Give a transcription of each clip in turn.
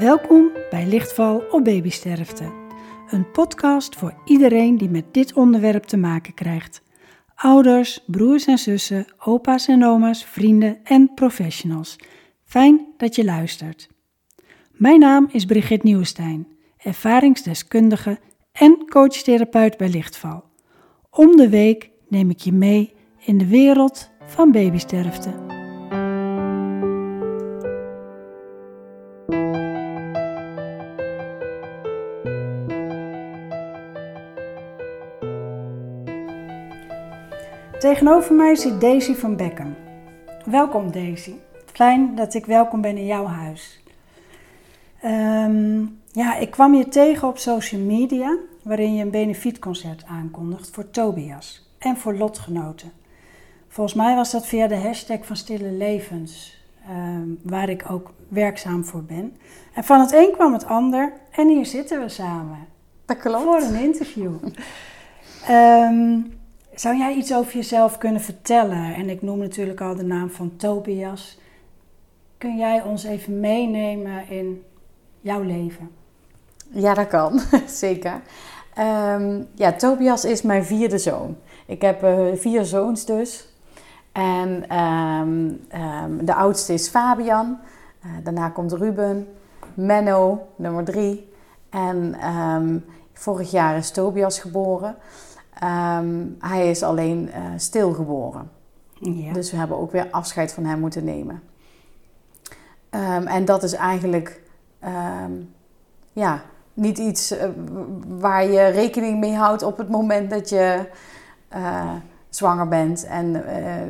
Welkom bij Lichtval op Babysterfte. Een podcast voor iedereen die met dit onderwerp te maken krijgt. Ouders, broers en zussen, opa's en oma's, vrienden en professionals. Fijn dat je luistert. Mijn naam is Brigitte Nieuwenstein, ervaringsdeskundige en coachtherapeut bij Lichtval. Om de week neem ik je mee in de wereld van babysterfte. Tegenover mij zit Daisy van Beckham. Welkom Daisy. Fijn dat ik welkom ben in jouw huis. Ehm, ja, ik kwam je tegen op social media waarin je een benefietconcert aankondigt voor Tobias en voor lotgenoten. Volgens mij was dat via de hashtag van Stille Levens, ehm, waar ik ook werkzaam voor ben. En van het een kwam het ander en hier zitten we samen. Dat klopt. Voor een interview. Ehm, zou jij iets over jezelf kunnen vertellen? En ik noem natuurlijk al de naam van Tobias. Kun jij ons even meenemen in jouw leven? Ja, dat kan. Zeker. Ehm, ja, Tobias is mijn vierde zoon. Ik heb uh, vier zoons dus. En ehm, ehm, de oudste is Fabian. Uh, daarna komt Ruben. Menno, nummer drie. En vorig jaar is Tobias geboren. Hij is alleen uh, stilgeboren. Ja. Dus we hebben ook weer afscheid van hem moeten nemen. en dat is eigenlijk ja, niet iets uh, waar je rekening mee houdt op het moment dat je uh, zwanger bent en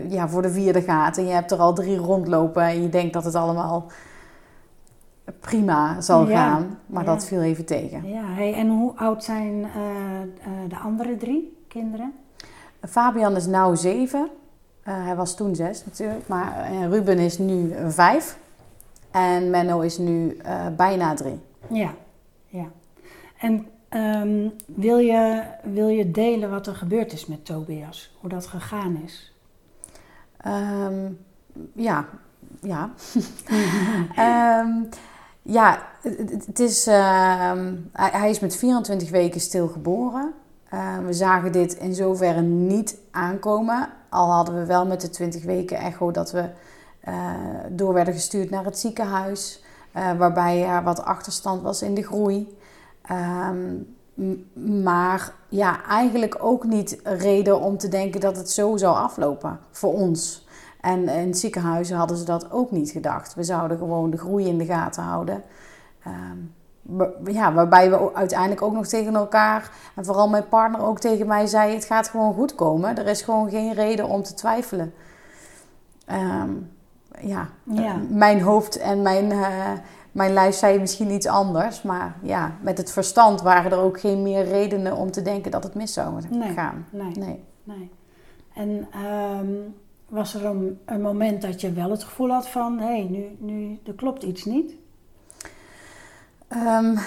ja, voor de vierde gaat. En je hebt er al drie rondlopen en je denkt dat het allemaal prima zal ja, gaan. Maar ja. dat viel even tegen. Ja, hey, en hoe oud zijn de andere drie kinderen? Fabian is nu zeven. hij was toen zes natuurlijk. Maar Ruben is nu vijf. En Menno is nu bijna drie. Ja, ja. En um, wil, je, wil je delen wat er gebeurd is met Tobias? Hoe dat gegaan is? Um, ja, ja. um, ja, het, het is, hij is met 24 weken stilgeboren. Uh, we zagen dit in zoverre niet aankomen. Al hadden we wel met de 20 weken echo dat we uh, door werden gestuurd naar het ziekenhuis. Uh, waarbij er wat achterstand was in de groei. Um, maar ja, eigenlijk ook niet reden om te denken dat het zo zou aflopen voor ons. En in het ziekenhuis hadden ze dat ook niet gedacht. We zouden gewoon de groei in de gaten houden. Um, ja, waarbij we uiteindelijk ook nog tegen elkaar, en vooral mijn partner ook tegen mij zei: Het gaat gewoon goed komen. Er is gewoon geen reden om te twijfelen. Um, ja, ja, mijn hoofd en mijn, uh, mijn lijf zei misschien iets anders. Maar ja, met het verstand waren er ook geen meer redenen om te denken dat het mis zou gaan. Nee, nee. nee. En um, was er een, een, moment dat je wel het gevoel had van... hé, hey, nu, nu er klopt iets niet? Um,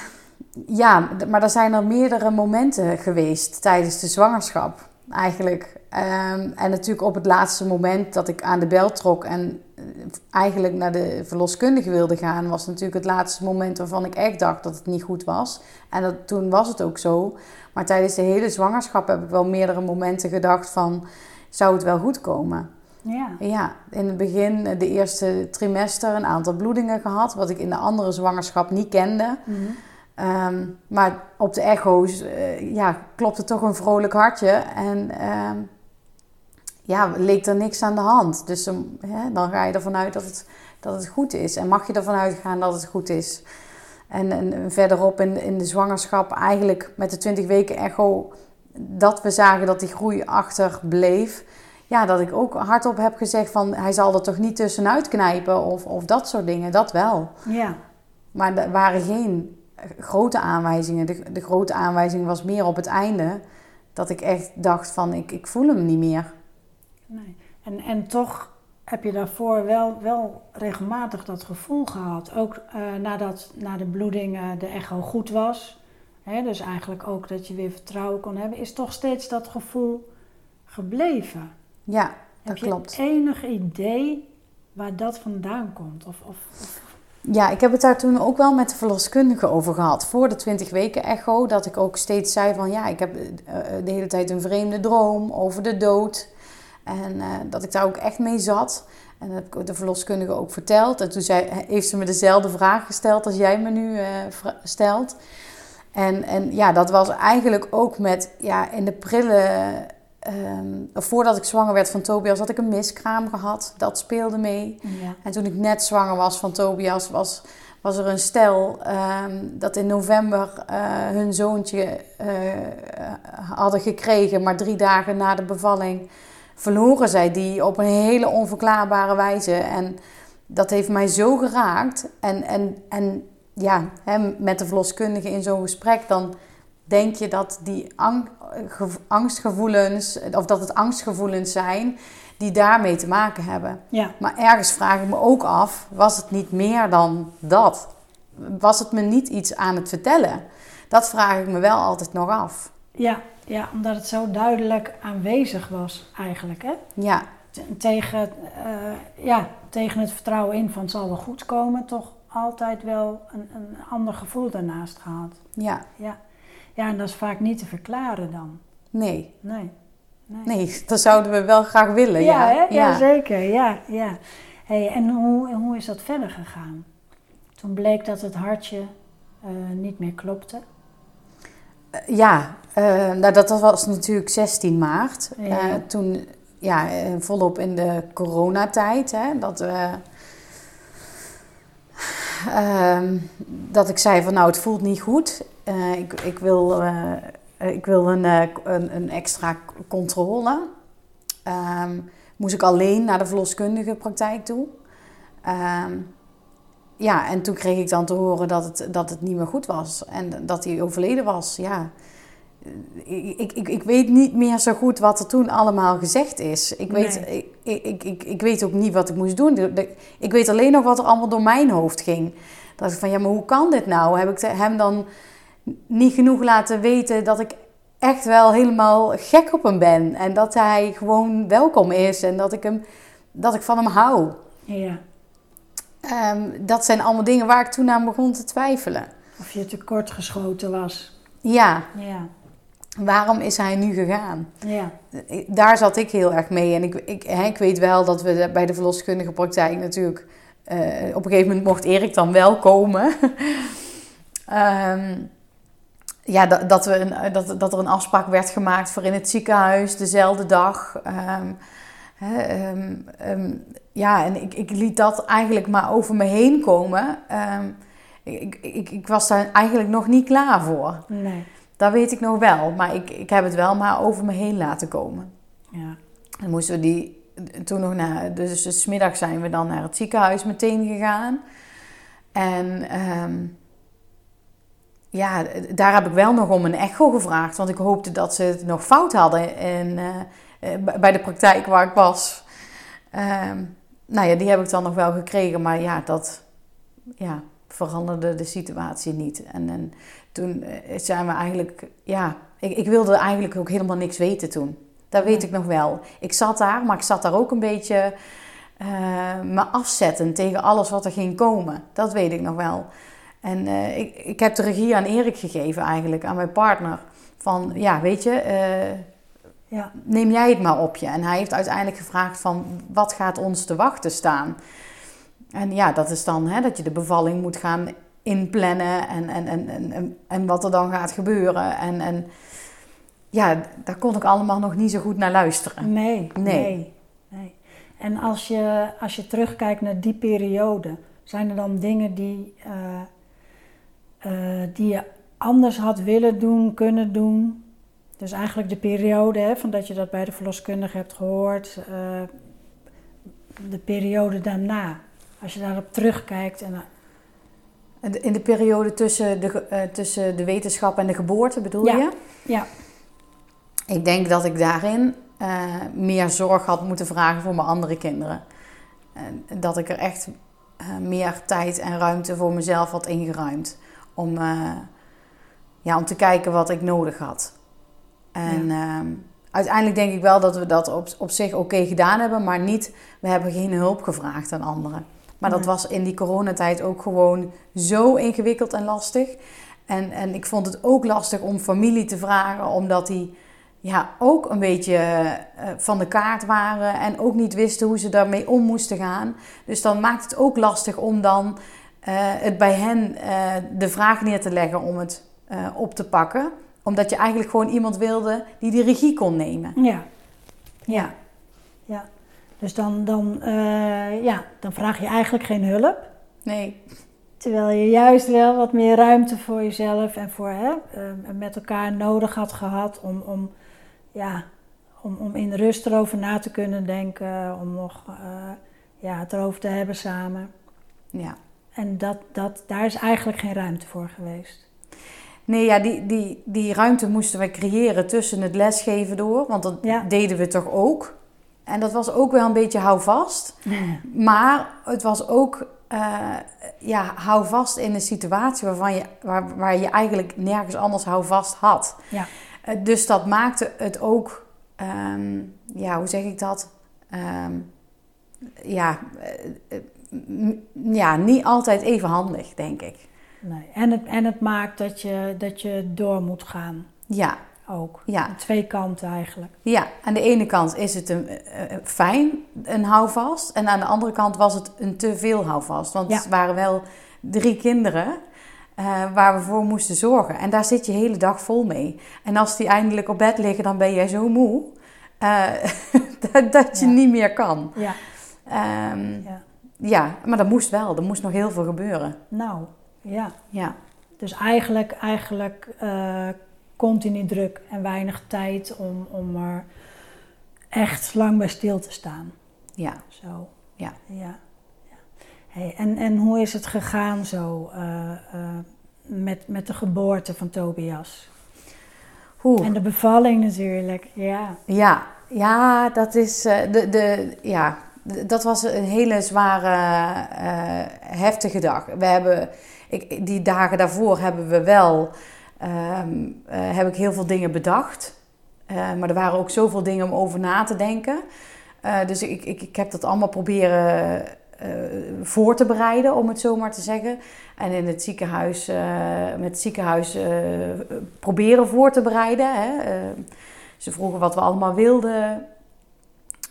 ja, maar er zijn er meerdere momenten geweest tijdens de zwangerschap eigenlijk. Um, en natuurlijk op het laatste moment dat ik aan de bel trok en eh, eigenlijk naar de verloskundige wilde gaan, was natuurlijk het laatste moment waarvan ik echt dacht dat het niet goed was. En dat, toen was het ook zo. Maar tijdens de hele zwangerschap heb ik wel meerdere momenten gedacht van, zou het wel goed komen? Ja. Ja, in het begin, de eerste trimester, een aantal bloedingen gehad, wat ik in de andere zwangerschap niet kende. Mm Um, maar op de echo's uh, ja, klopte toch een vrolijk hartje. En um, ja, leek er niks aan de hand. Dus um, hè, dan ga je ervan uit dat het, dat het goed is. En mag je ervan uitgaan dat het goed is. En, en verderop in, in de zwangerschap, eigenlijk met de 20 weken echo, dat we zagen dat die groei achter bleef. Ja, dat ik ook hardop heb gezegd van hij zal er toch niet tussenuit knijpen of, of dat soort dingen. Dat wel. Ja. Maar er waren geen grote aanwijzingen. De, de grote aanwijzing was meer op het einde. Dat ik echt dacht van ik, ik voel hem niet meer. Nee. En, en toch heb je daarvoor wel, wel regelmatig dat gevoel gehad. Ook uh, nadat na de bloeding uh, de echo goed was. Hè, dus eigenlijk ook dat je weer vertrouwen kon hebben. Is toch steeds dat gevoel gebleven. Ja, dat heb klopt. Heb je enig idee waar dat vandaan komt? Of, of, of Ja, ik heb het daar toen ook wel met de verloskundige over gehad. Voor de 20 weken echo. Dat ik ook steeds zei van ja, ik heb de hele tijd een vreemde droom over de dood. En dat ik daar ook echt mee zat. En dat heb ik de verloskundige ook verteld. En toen zei, heeft ze me dezelfde vraag gesteld als jij me nu uh, stelt. En, en ja, dat was eigenlijk ook met, ja, in de prille... Um, voordat ik zwanger werd van Tobias had ik een miskraam gehad. Dat speelde mee. Ja. En toen ik net zwanger was van Tobias was, was er een stel um, dat in november uh, hun zoontje uh, hadden gekregen. Maar drie dagen na de bevalling verloren zij die op een hele onverklaarbare wijze. En dat heeft mij zo geraakt. En, en, en ja, hè, met de verloskundige in zo'n gesprek, dan denk je dat die angstgevoelens, of dat het angstgevoelens zijn die daarmee te maken hebben. Ja. Maar ergens vraag ik me ook af, was het niet meer dan dat? Was het me niet iets aan het vertellen? Dat vraag ik me wel altijd nog af. Ja, ja, omdat het zo duidelijk aanwezig was eigenlijk. Hè? Ja. Tegen, uh, ja, tegen het vertrouwen in van het zal wel goed komen, toch altijd wel een, een ander gevoel daarnaast gehad. Ja. ja. Ja, en dat is vaak niet te verklaren dan. Nee. Nee. Nee, nee dat zouden we wel graag willen. Ja, ja. Hè? ja. zeker. Ja, ja. Hey, en hoe, hoe is dat verder gegaan? Toen bleek dat het hartje uh, niet meer klopte. Eh, ja, uh, nou, dat was natuurlijk 16 maart. Uh, toen, ja, volop in de coronatijd. Hè, dat, uh, dat ik zei van nou, het voelt niet goed. Ik, ik wil, ik wil een, een, een, extra controle. Um, moest ik alleen naar de verloskundige praktijk toe. Um, ja, en toen kreeg ik dan te horen dat het, dat het niet meer goed was. En dat hij overleden was. Ja, ik, ik, ik weet niet meer zo goed wat er toen allemaal gezegd is. Ik weet, ik, ik, ik, ik weet ook niet wat ik moest doen. Ik weet alleen nog wat er allemaal door mijn hoofd ging. Dat ik van, ja, maar hoe kan dit nou? Heb ik hem dan niet genoeg laten weten dat ik echt wel helemaal gek op hem ben. En dat hij gewoon welkom is en dat ik, hem, dat ik van hem hou. Ja. Um, dat zijn allemaal dingen waar ik toen aan begon te twijfelen. Of je tekort geschoten was. Ja. ja. Waarom is hij nu gegaan? Ja. Daar zat ik heel erg mee. En ik, ik, hè, ik weet wel dat we bij de verloskundige praktijk natuurlijk... Uh, op een gegeven moment mocht Erik dan wel komen. um, ja, dat, dat, we een, dat, dat er een afspraak werd gemaakt voor in het ziekenhuis dezelfde dag. Um, hè, um, ja, en ik, ik liet dat eigenlijk maar over me heen komen. Ik, ik, ik was daar eigenlijk nog niet klaar voor. Nee. Dat weet ik nog wel, maar ik, ik heb het wel maar over me heen laten komen. Ja. Dan moesten we die toen nog naar, dus, dus smiddag zijn we dan naar het ziekenhuis meteen gegaan. En um, ja, daar heb ik wel nog om een echo gevraagd, want ik hoopte dat ze het nog fout hadden in, uh, bij de praktijk waar ik was. Um, nou ja, die heb ik dan nog wel gekregen, maar ja, dat ja, veranderde de situatie niet. En, en toen eh, zijn we eigenlijk, ja, ik, ik wilde eigenlijk ook helemaal niks weten toen. Dat weet ik nog wel. Ik zat daar, maar ik zat daar ook een beetje uh, me afzetten tegen alles wat er ging komen. Dat weet ik nog wel. En uh, ik, ik heb de regie aan Erik gegeven eigenlijk, aan mijn partner. Van, ja, weet je, uh, ja. neem jij het maar op je. En hij heeft uiteindelijk gevraagd van, wat gaat ons te wachten staan? En ja, dat is dan hè, dat je de bevalling moet gaan inplannen en, en, en, en, en wat er dan gaat gebeuren. En, en ja, daar kon ik allemaal nog niet zo goed naar luisteren. Nee, nee. nee, En als je, als je terugkijkt naar die periode, zijn er dan dingen die, uh, uh, die je anders had willen doen, kunnen doen? Dus eigenlijk de periode hè, van dat je dat bij de verloskundige hebt gehoord, uh, de periode daarna. Als je daarop terugkijkt. En, in de periode tussen de, uh, tussen de wetenschap en de geboorte bedoel ja. je? Ja. Ik denk dat ik daarin uh, meer zorg had moeten vragen voor mijn andere kinderen. En dat ik er echt meer tijd en ruimte voor mezelf had ingeruimd. Om, ja, om te kijken wat ik nodig had. En ja. uh, uiteindelijk denk ik wel dat we dat op, op zich oké okay gedaan hebben, maar niet, we hebben geen hulp gevraagd aan anderen. Maar dat was in die coronatijd ook gewoon zo ingewikkeld en lastig. En, en ik vond het ook lastig om familie te vragen, omdat die ja, ook een beetje eh, van de kaart waren en ook niet wisten hoe ze daarmee om moesten gaan. Dus dan maakt het ook lastig om dan eh, het bij hen eh, de vraag neer te leggen om het eh, op te pakken. Omdat je eigenlijk gewoon iemand wilde die die regie kon nemen. Ja. Ja. Ja. Dus dan, dan, eh, ja, dan vraag je eigenlijk geen hulp. Nee, Terwijl je juist wel wat meer ruimte voor jezelf en voor hè, eh, met elkaar nodig had gehad om, om, ja, om, om in rust erover na te kunnen denken, om nog eh, ja, het erover te hebben samen. ja. En dat, dat, daar is eigenlijk geen ruimte voor geweest. Nee, ja, die, die, die ruimte moesten wij creëren tussen het lesgeven door. Want dat Ja. deden we toch ook. En dat was ook wel een beetje houvast. Maar het was ook eh, ja, houvast in een situatie waarvan je, waar, waar je eigenlijk nergens anders houvast had. Ja. Eh, dus dat maakte het ook, ehm, ja, hoe zeg ik dat? Ehm, ja, eh, ja, niet altijd even handig, denk ik. Nee. En, het, en het maakt dat je, dat je door moet gaan Ja, ook. ja. Twee kanten eigenlijk. Ja, aan de ene kant is het een, eh, eh, fijn, een houvast. En aan de andere kant was het een te veel houvast. Want Ja. het waren wel drie kinderen eh, waar we voor moesten zorgen. En daar zit je de hele dag vol mee. En als die eindelijk op bed liggen, dan ben jij zo moe dat, dat je Ja. niet meer kan. Ja. Ehm, ja. Ja, maar dat moest wel. Er moest nog heel veel gebeuren. Nou, ja. Ja, Dus eigenlijk, eigenlijk eh, continu druk en weinig tijd om, om er echt lang bij stil te staan. ja. Zo. Ja. ja. ja. Hey, en, en hoe is het gegaan zo eh, eh, met, met de geboorte van Tobias? Oeh. En de bevalling natuurlijk, ja. Ja, ja, dat is de, de, ja, dat was een hele zware, eh, heftige dag. We hebben, ik, die dagen daarvoor hebben we wel, ehm, eh, heb ik heel veel dingen bedacht. Eh, maar er waren ook zoveel dingen om over na te denken. Dus ik, ik, ik heb dat allemaal proberen voor te bereiden, om het zo maar te zeggen. En in het ziekenhuis, met het ziekenhuis proberen voor te bereiden. Hè. Ze vroegen wat we allemaal wilden.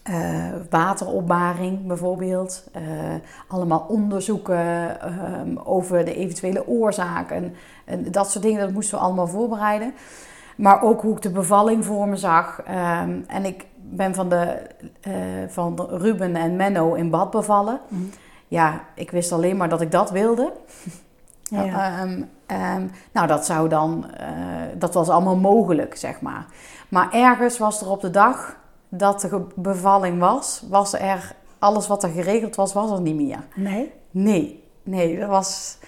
Eh, wateropbaring bijvoorbeeld. Eh, allemaal onderzoeken ehm, over de eventuele oorzaak. En, dat soort dingen, dat moesten we allemaal voorbereiden. Maar ook hoe ik de bevalling voor me zag. Ehm, en ik ben van, de, eh, van Ruben en Menno in bad bevallen. Mhm. Ja, ik wist alleen maar dat ik dat wilde. Ja. Ehm, nou, dat zou dan, dat was allemaal mogelijk, zeg maar. Maar ergens was er op de dag dat de bevalling was, was er alles wat er geregeld was, was er niet meer. Nee? Nee, nee, dat was,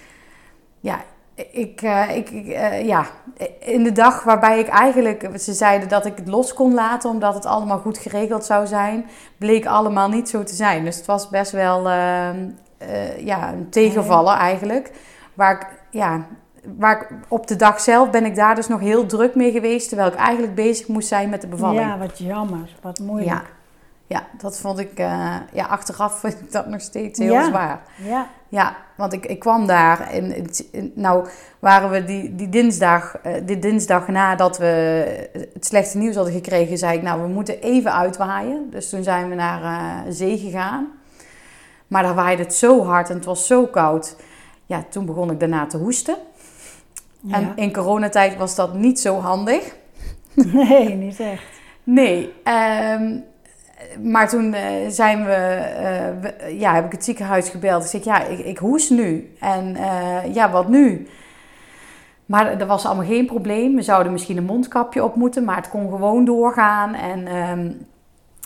ja, ik, eh, ik, ik, eh, ja, in de dag waarbij ik eigenlijk, ze zeiden dat ik het los kon laten omdat het allemaal goed geregeld zou zijn, bleek allemaal niet zo te zijn. Dus het was best wel, ehm, eh, ja, een tegenvaller eigenlijk. Waar ik, ja, waar ik, op de dag zelf ben ik daar dus nog heel druk mee geweest, terwijl ik eigenlijk bezig moest zijn met de bevalling. Ja, wat jammer, wat moeilijk. Ja, ja dat vond ik, eh, ja, achteraf vind ik dat nog steeds heel Ja. zwaar. Ja. Ja, want ik, ik kwam daar en nou waren we die, die dinsdag, eh, die dinsdag nadat we het slechte nieuws hadden gekregen, zei ik nou we moeten even uitwaaien. Dus toen zijn we naar eh, zee gegaan. Maar daar waaide het zo hard en het was zo koud. Ja, toen begon ik daarna te hoesten. Ja. En in coronatijd was dat niet zo handig. Nee, niet echt. Nee, ehm, maar toen eh, zijn we, we- ja, heb ik het ziekenhuis gebeld. Ik zeg, ja, ik, ik hoest nu. En eh, ja, wat nu? Maar er was allemaal geen probleem. We zouden misschien een mondkapje op moeten, maar het kon gewoon doorgaan. En ehm,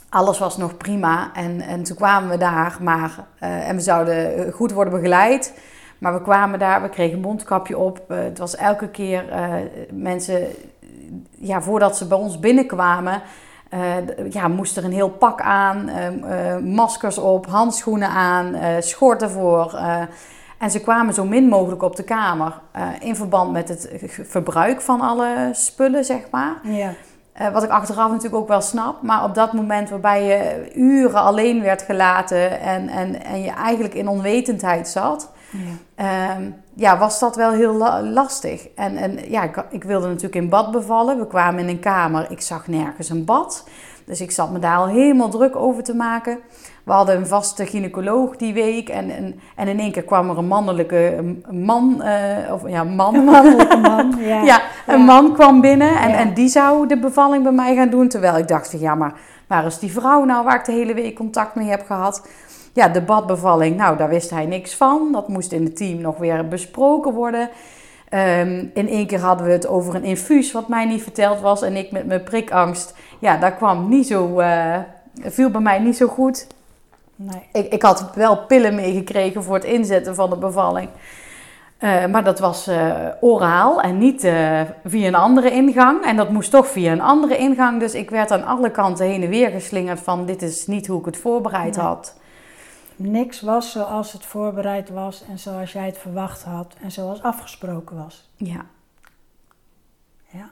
alles was nog prima. En, en toen kwamen we daar, maar, en we zouden goed worden begeleid. Maar we kwamen daar, we kregen een mondkapje op. Eh, het was elke keer eh, mensen, ja, voordat ze bij ons binnenkwamen, d- ja, moest er een heel pak aan, eh, eh, maskers op, handschoenen aan, schorten voor. en ze kwamen zo min mogelijk op de kamer in verband met het verbruik van alle spullen, zeg maar. Ja. Wat ik achteraf natuurlijk ook wel snap. Maar op dat moment waarbij je uren alleen werd gelaten en, en, en je eigenlijk in onwetendheid zat, ja, ehm, ja was dat wel heel lastig. En, en ja, ik, ik, wilde natuurlijk in bad bevallen. We kwamen in een kamer, ik zag nergens een bad. Dus ik zat me daar al helemaal druk over te maken. We hadden een vaste gynaecoloog die week. En, en, en in één keer kwam er een mannelijke man. Uh, of ja, man. Een mannelijke man, ja. ja, een man kwam binnen. En, en die zou de bevalling bij mij gaan doen. Terwijl ik dacht van ja, maar waar is die vrouw nou waar ik de hele week contact mee heb gehad? Ja, de badbevalling, nou daar wist hij niks van. Dat moest in het team nog weer besproken worden. Ehm, in één keer hadden we het over een infuus wat mij niet verteld was. En ik met mijn prikangst, ja, dat kwam niet zo, uh, viel bij mij niet zo goed. Nee. Ik, ik had wel pillen meegekregen voor het inzetten van de bevalling. Uh, maar dat was uh, oraal en niet uh, via een andere ingang. En dat moest toch via een andere ingang. Dus ik werd aan alle kanten heen en weer geslingerd van dit is niet hoe ik het voorbereid had. Niks was zoals het voorbereid was en zoals jij het verwacht had en zoals afgesproken was. Ja. Ja.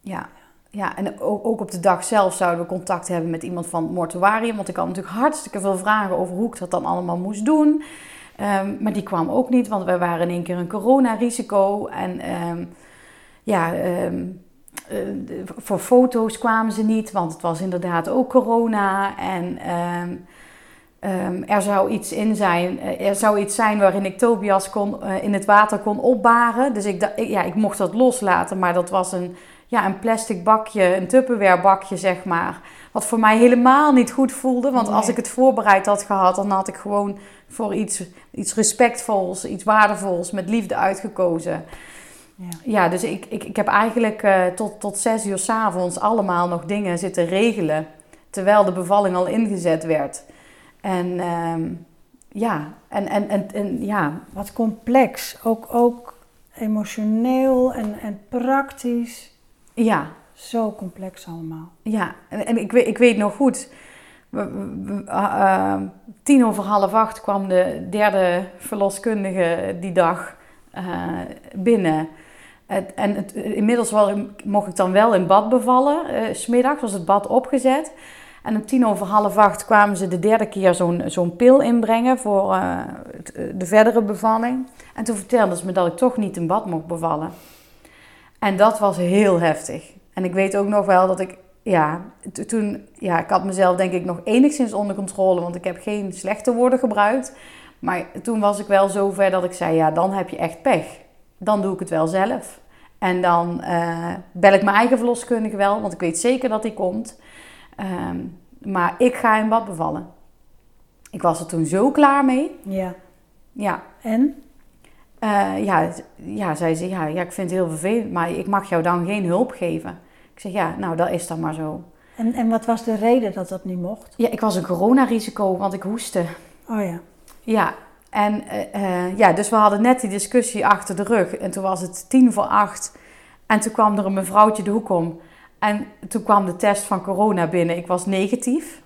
Ja. Ja, en ook op de dag zelf zouden we contact hebben met iemand van het mortuarium. Want ik had natuurlijk hartstikke veel vragen over hoe ik dat dan allemaal moest doen. Um, maar die kwam ook niet, want wij waren in één keer een coronarisico. En um, ja, um, uh, voor foto's kwamen ze niet, want het was inderdaad ook corona. En er zou iets in zijn, eh, er zou iets zijn waarin ik Tobias kon, uh, in het water kon opbaren. Dus ik, ja, ik mocht dat loslaten, maar dat was een ja, een plastic bakje, een Tupperware bakje, zeg maar. Wat voor mij helemaal niet goed voelde. Want als ik het voorbereid had gehad, dan had ik gewoon voor iets, iets respectvols, iets waardevols, met liefde uitgekozen. Ja, ja dus ik, ik, ik heb eigenlijk uh, tot, tot zes uur s'avonds allemaal nog dingen zitten regelen. Terwijl de bevalling al ingezet werd. En uh, ja, en, en, en, en, ja. Wat complex. Ook, ook emotioneel en, en praktisch. Ja. Zo complex allemaal. Ja, en, en ik, weet, ik weet nog goed. Uh, tien over half acht kwam de derde verloskundige die dag uh, binnen. Het, en het, inmiddels wel, mocht ik dan wel in bad bevallen. Uh, smiddags was het bad opgezet. En om tien over half acht kwamen ze de derde keer zo'n zo'n pil inbrengen voor de verdere bevalling. En toen vertelden ze me dat ik toch niet in bad mocht bevallen. En dat was heel heftig. En ik weet ook nog wel dat ik, ja, toen, ja, ik had mezelf denk ik nog enigszins onder controle, want ik heb geen slechte woorden gebruikt. Maar toen was ik wel zo ver dat ik zei, ja, dan heb je echt pech. Dan doe ik het wel zelf. En dan uh, bel ik mijn eigen verloskundige wel, want ik weet zeker dat die komt. Um, maar ik ga in bad bevallen. Ik was er toen zo klaar mee. Ja. Ja. En? Uh, ja, ja, zei ze, ja, ja, ik vind het heel vervelend, maar ik mag jou dan geen hulp geven. Ik zeg, ja, nou, dat is dan maar zo. En, en wat was de reden dat dat niet mocht? Ja, ik was een coronarisico, want ik hoestte. Oh ja. Ja, en uh, ja, dus we hadden net die discussie achter de rug. En toen was het tien voor acht. En toen kwam er een mevrouwtje de hoek om. En toen kwam de test van corona binnen. Ik was negatief.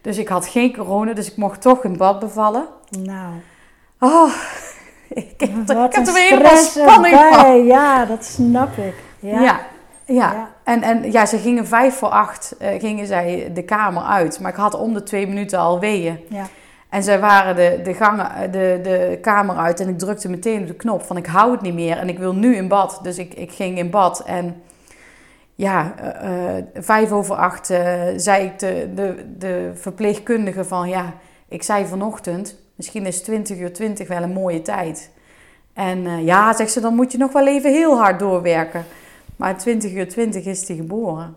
Dus ik had geen corona, dus ik mocht toch in bad bevallen. Nou. Oh, ik heb, er, ik heb er helemaal spanning van. Ja, dat snap ik. Ja. ja. Ja, En, en ja, ze gingen vijf voor acht, uh, gingen zij de kamer uit. Maar ik had om de twee minuten al weeën. Ja. En zij waren de, de, gangen, de, de kamer uit en ik drukte meteen op de knop van ik hou het niet meer en ik wil nu in bad. Dus ik, ik ging in bad en ja, uh, uh, vijf over acht zei ik de, de, de verpleegkundige van ja, ik zei vanochtend Misschien is 20 uur 20 wel een mooie tijd. En ja, zegt ze, dan moet je nog wel even heel hard doorwerken. Maar 20 uur 20 is hij geboren.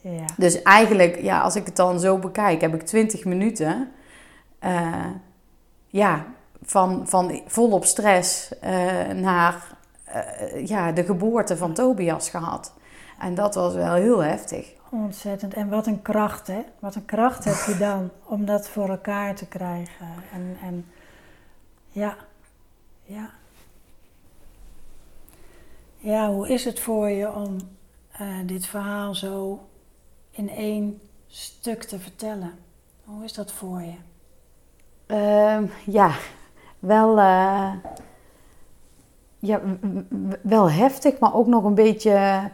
Ja. Dus eigenlijk, ja, als ik het dan zo bekijk, heb ik 20 minuten. Uh, ja, van, van volop stress uh, naar ja, de geboorte van Tobias gehad. En dat was wel heel heftig. Ontzettend. En wat een kracht, hè? Wat een kracht heb je dan om dat voor elkaar te krijgen. En, en ja, ja. Ja, hoe is het voor je om uh, dit verhaal zo in één stuk te vertellen? Hoe is dat voor je? Uh, ja, wel, uh, ja, wel heftig, maar ook nog een beetje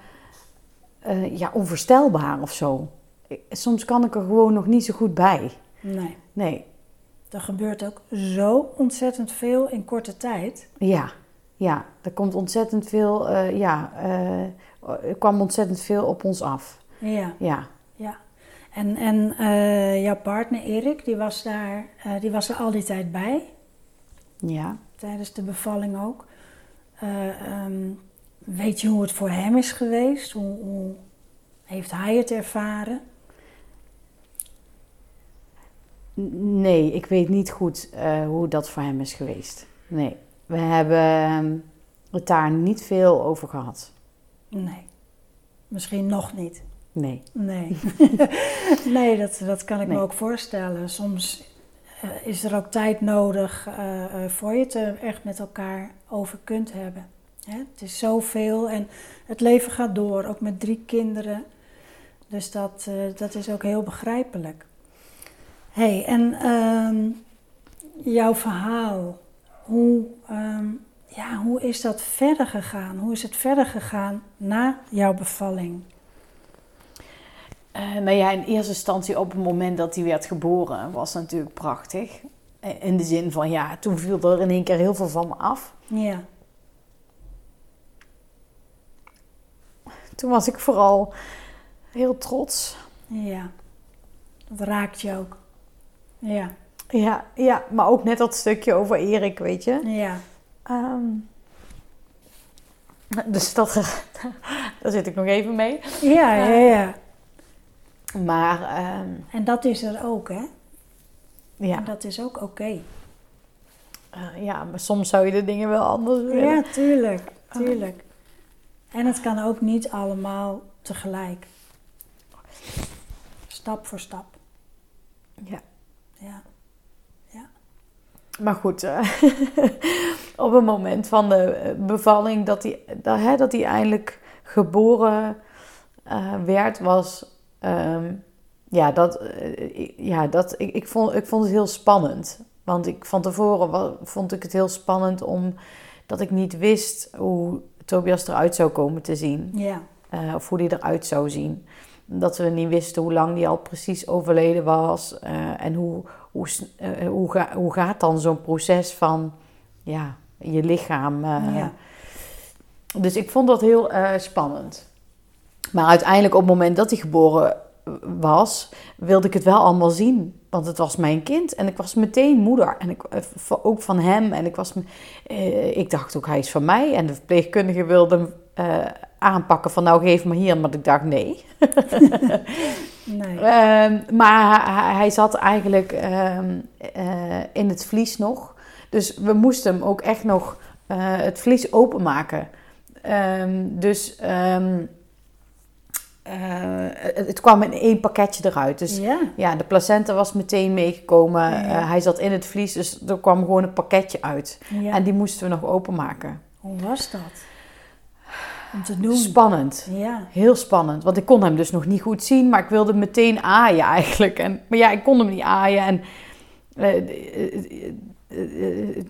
eh, ja, onvoorstelbaar of zo. Soms kan ik er gewoon nog niet zo goed bij. Nee. Nee, Er gebeurt ook zo ontzettend veel in korte tijd. ja, ja. Er komt ontzettend veel, eh, ja, eh, er kwam ontzettend veel op ons af. Ja, Ja, ja. En, en jouw partner Erik, die was, daar, die was er al die tijd bij. ja. Tijdens de bevalling ook. Ehm, weet je hoe het voor hem is geweest? Hoe, hoe heeft hij het ervaren? Nee, ik weet niet goed eh, hoe dat voor hem is geweest. Nee, we hebben ehm, het daar niet veel over gehad. Nee. Misschien nog niet. Nee. Nee, nee dat, dat kan ik me ook voorstellen. Soms eh, is er ook tijd nodig eh, voor je het er echt met elkaar over kunt hebben. Het is zoveel en het leven gaat door, ook met drie kinderen. Dus dat, eh, dat is ook heel begrijpelijk. hey, en ehm, jouw verhaal, hoe, ehm, ja, hoe is dat verder gegaan? Hoe is het verder gegaan na jouw bevalling? Eh, nou ja, in eerste instantie op het moment dat hij werd geboren was natuurlijk prachtig. Eh, In de zin van, ja, toen viel er in één keer heel veel van me af. Ja. Toen was ik vooral heel trots. Ja, dat raakt je ook. Ja, Ja, ja, maar ook net dat stukje over Erik, weet je. ja, Ehm, dus dat, daar zit ik nog even mee. ja, ja. ja. Maar ehm, En dat is er ook, hè? ja, En dat is ook oké. eh, ja, maar soms zou je de dingen wel anders willen. Ja, tuurlijk, tuurlijk. En het kan ook niet allemaal tegelijk. Stap voor stap. Ja. Ja, Maar goed, eh, op het moment van de eh, bevalling dat hij, dat, hè, dat hij eindelijk geboren eh, werd, was. ehm, ja, dat, ik- ja dat, ik, ik, vond, ik vond het heel spannend. Want ik, van tevoren vond ik het heel spannend omdat ik niet wist hoe Tobias eruit zou komen te zien. ja, eh, of hoe die eruit zou zien. Dat we niet wisten hoe lang die al precies overleden was. eh, en hoe, hoe, eh, hoe, ga, hoe gaat dan zo'n proces van ja, je lichaam. ja. Dus ik vond dat heel spannend. Maar uiteindelijk op het moment dat hij geboren was, wilde ik het wel allemaal zien. Want het was mijn kind en ik was meteen moeder. En ik, eh, ook van hem. En ik, was, eh, ik dacht ook, hij is van mij. En de verpleegkundige wilde hem eh, aanpakken van nou geef me hier. Maar ik dacht nee. Nee. Ehm, maar hij, hij zat eigenlijk ehm, eh, in het vlies nog. Dus we moesten hem ook echt nog het vlies openmaken. Ehm, dus eh, het, het kwam in één pakketje eruit. Dus ja, ja, de placenta was meteen meegekomen. Ja. Eh, hij zat in het vlies, dus er kwam gewoon een pakketje uit. ja. En die moesten we nog openmaken. Hoe was dat? Om te doen. Spannend. ja, Heel spannend, want ik kon hem dus nog niet goed zien, maar ik wilde hem meteen aaien eigenlijk. En, maar ja, ik kon hem niet aaien en eh, eh, eh, eh, eh,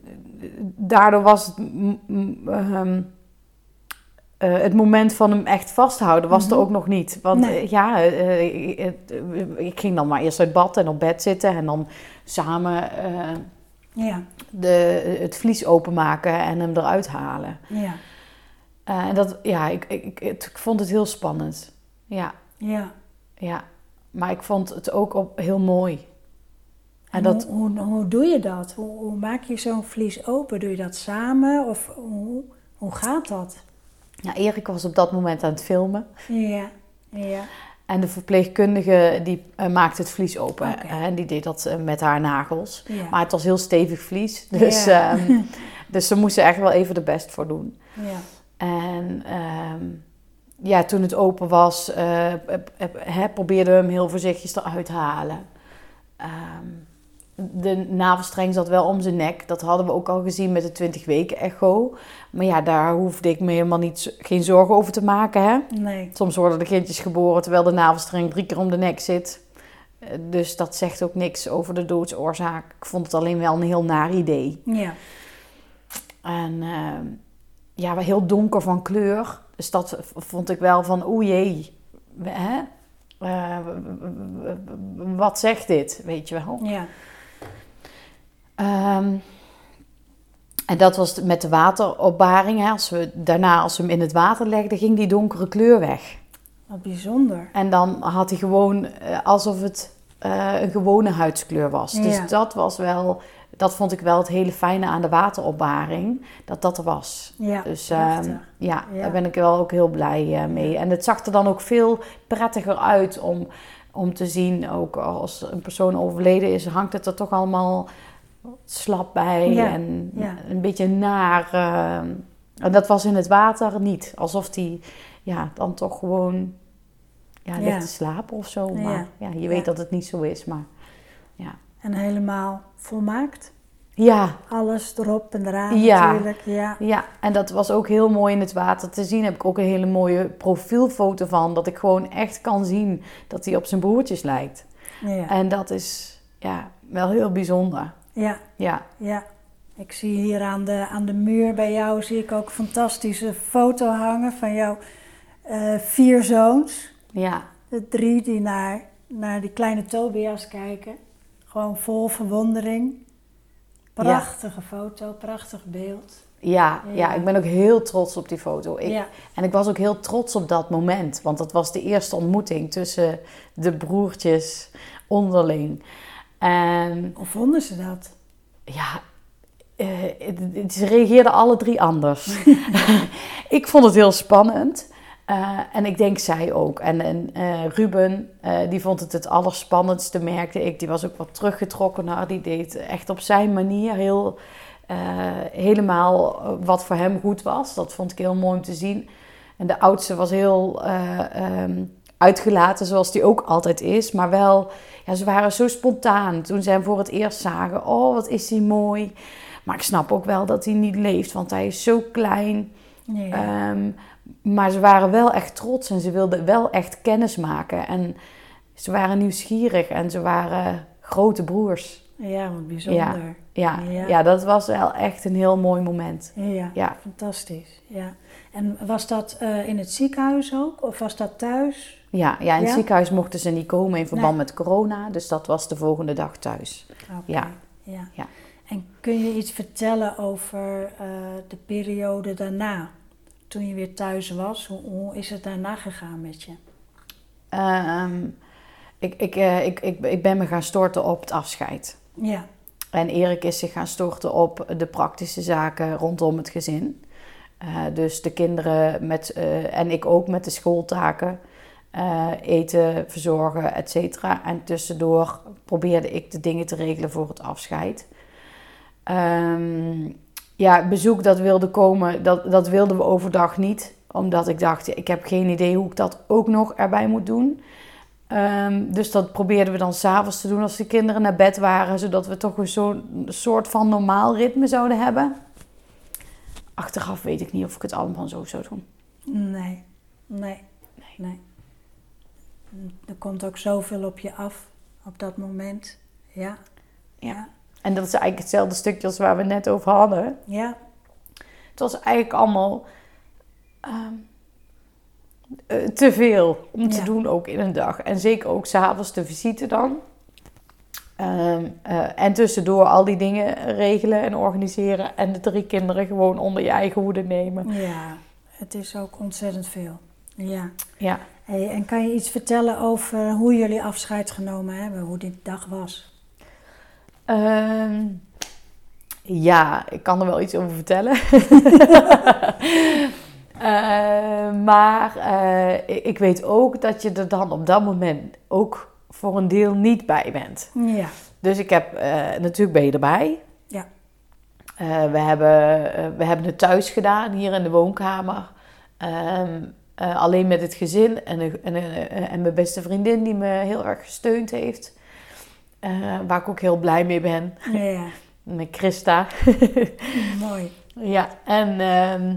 daardoor was het, mm, eh, het moment van hem echt vasthouden was Mhm. er ook nog niet. Want Nee. eh, ja, eh, ik, ging dan maar eerst uit bad en op bed zitten en dan samen ja, de, het vlies openmaken en hem eruit halen. ja, en dat, ja, ik, ik, ik, het- ik vond het heel spannend. Ja, ja. ja. Maar ik vond het ook op, heel mooi. En En dat, hoe, hoe, hoe doe je dat? Hoe, hoe maak je zo'n vlies open? Doe je dat samen? Of hoe, hoe gaat dat? Ja, Erik was op dat moment aan het filmen. Ja, ja, En de verpleegkundige die eh, maakte het vlies open. En die deed dat eh, met haar nagels. ja. Maar het was heel stevig vlies. Dus, Ja. ehm, dus ze moesten echt wel even de best voor doen. ja, En ehm, ja, toen het open was, hè, probeerden we hem heel voorzichtig eruit te halen. Ehm, de navelstreng zat wel om zijn nek. Dat hadden we ook al gezien met de 20 weken echo. Maar ja, daar hoefde ik me helemaal niet, geen zorgen over te maken. Hè? nee, Soms worden de kindjes geboren terwijl de navelstreng drie keer om de nek zit. Eh, Dus dat zegt ook niks over de doodsoorzaak. Ik vond het alleen wel een heel naar idee. ja, En ehm, ja, wel heel donker van kleur. Dus dat vond ik wel van, oeh jee, hè? Uh, wat zegt dit, weet je wel? Ja. Um, en dat was met de wateropbaring. Hè. Als we, daarna, als we hem in het water legden, ging die donkere kleur weg. Wat bijzonder. En dan had hij gewoon uh, alsof het uh, een gewone huidskleur was. Dus ja. Dus dat was wel, dat vond ik wel het hele fijne aan de wateropbaring, dat dat er was. Ja, dus uh, ja, ja, daar ben ik wel ook heel blij uh, mee. En het zag er dan ook veel prettiger uit om, om te zien, ook als een persoon overleden is, hangt het er toch allemaal slap bij Ja, en ja. een beetje naar. eh, en dat was in het water niet. Alsof die ja, dan toch gewoon ja, ligt Ja. te slapen of zo. Maar ja, je weet dat het niet zo is. Maar ja. En helemaal volmaakt. Ja, Alles erop en eraan Ja. natuurlijk. Ja. ja, en dat was ook heel mooi in het water te zien. Heb ik ook een hele mooie profielfoto van. Dat ik gewoon echt kan zien dat hij op zijn broertjes lijkt. Ja. En dat is ja, wel heel bijzonder. Ja. Ja, Ja, ik zie hier aan de, aan de muur bij jou zie ik ook een fantastische foto hangen van jouw eh, vier zoons. ja, De drie die naar, naar die kleine Tobias kijken. Gewoon vol verwondering. Prachtige foto, prachtig beeld. ja, ja. Ja. ik ben ook heel trots op die foto. Ik, ja, En ik was ook heel trots op dat moment. Want dat was de eerste ontmoeting tussen de broertjes onderling. Hoe vonden ze dat? ja, eh, ze reageerden alle drie anders. ik vond het heel spannend. Eh, en ik denk zij ook. En, en eh, Ruben, die vond het het allerspannendste, merkte ik. Die was ook wat teruggetrokkener. Die deed echt op zijn manier heel, helemaal wat voor hem goed was. Dat vond ik heel mooi om te zien. En de oudste was heel eh, ehm, uitgelaten, zoals die ook altijd is. Maar wel, ja, ze waren zo spontaan toen ze hem voor het eerst zagen. Oh, wat is hij mooi. Maar ik snap ook wel dat hij niet leeft, want hij is zo klein. Ehm, maar ze waren wel echt trots en ze wilden wel echt kennis maken. En ze waren nieuwsgierig en ze waren grote broers. ja wat bijzonder. Ja, Ja. ja. dat was wel echt een heel mooi moment. Ja, Ja. fantastisch. Ja. En was dat eh, in het ziekenhuis ook? Of was dat thuis? Ja, ja in het Ja? ziekenhuis mochten ze niet komen in verband Nee. met corona. Dus dat was de volgende dag thuis. Oké, Ja. ja. Ja. En kun je iets vertellen over eh, de periode daarna? Toen je weer thuis was, hoe, hoe is het daarna gegaan met je? Ehm, ik, ik, eh, ik, ik, ik ben me gaan storten op het afscheid. Ja, En Erik is zich gaan storten op de praktische zaken rondom het gezin. Eh, dus de kinderen met, en ik ook met de schooltaken. Eh, eten, verzorgen, et cetera. En tussendoor probeerde ik de dingen te regelen voor het afscheid. Ehm, ja, bezoek dat wilde komen, dat, dat wilden we overdag niet. Omdat ik dacht, ik heb geen idee hoe ik dat ook nog erbij moet doen. Ehm, dus dat probeerden we dan s'avonds te doen als de kinderen naar bed waren. Zodat we toch een zo'n soort van normaal ritme zouden hebben. Achteraf weet ik niet of ik het allemaal zo zou doen. nee, nee, nee. Er komt ook zoveel op je af op dat moment. Ja, Ja. En dat is eigenlijk hetzelfde stukje als waar we net over hadden. ja, Het was eigenlijk allemaal ehm, eh, te veel om te Ja. doen ook in een dag. En zeker ook s'avonds de visite dan. Ehm, eh, en tussendoor al die dingen regelen en organiseren. En de drie kinderen gewoon onder je eigen hoede nemen. ja. Het is ook ontzettend veel. Ja. Ja. Hey, en kan je iets vertellen over hoe jullie afscheid genomen hebben, hoe die dag was? Ehm, ja, ik kan er wel iets over vertellen. Eh, maar eh, ik- weet ook dat je er dan op dat moment ook voor een deel niet bij bent. Ja, Dus ik heb, eh, natuurlijk ben je erbij. Ja. Eh, we, hebben, we hebben het thuis gedaan, hier in de woonkamer. Ehm, eh, alleen met het gezin en, en, een- en mijn beste vriendin die me heel erg gesteund heeft. Eh, waar ik ook heel blij mee ben. ja. Met Christa. mooi. ja, en ehm,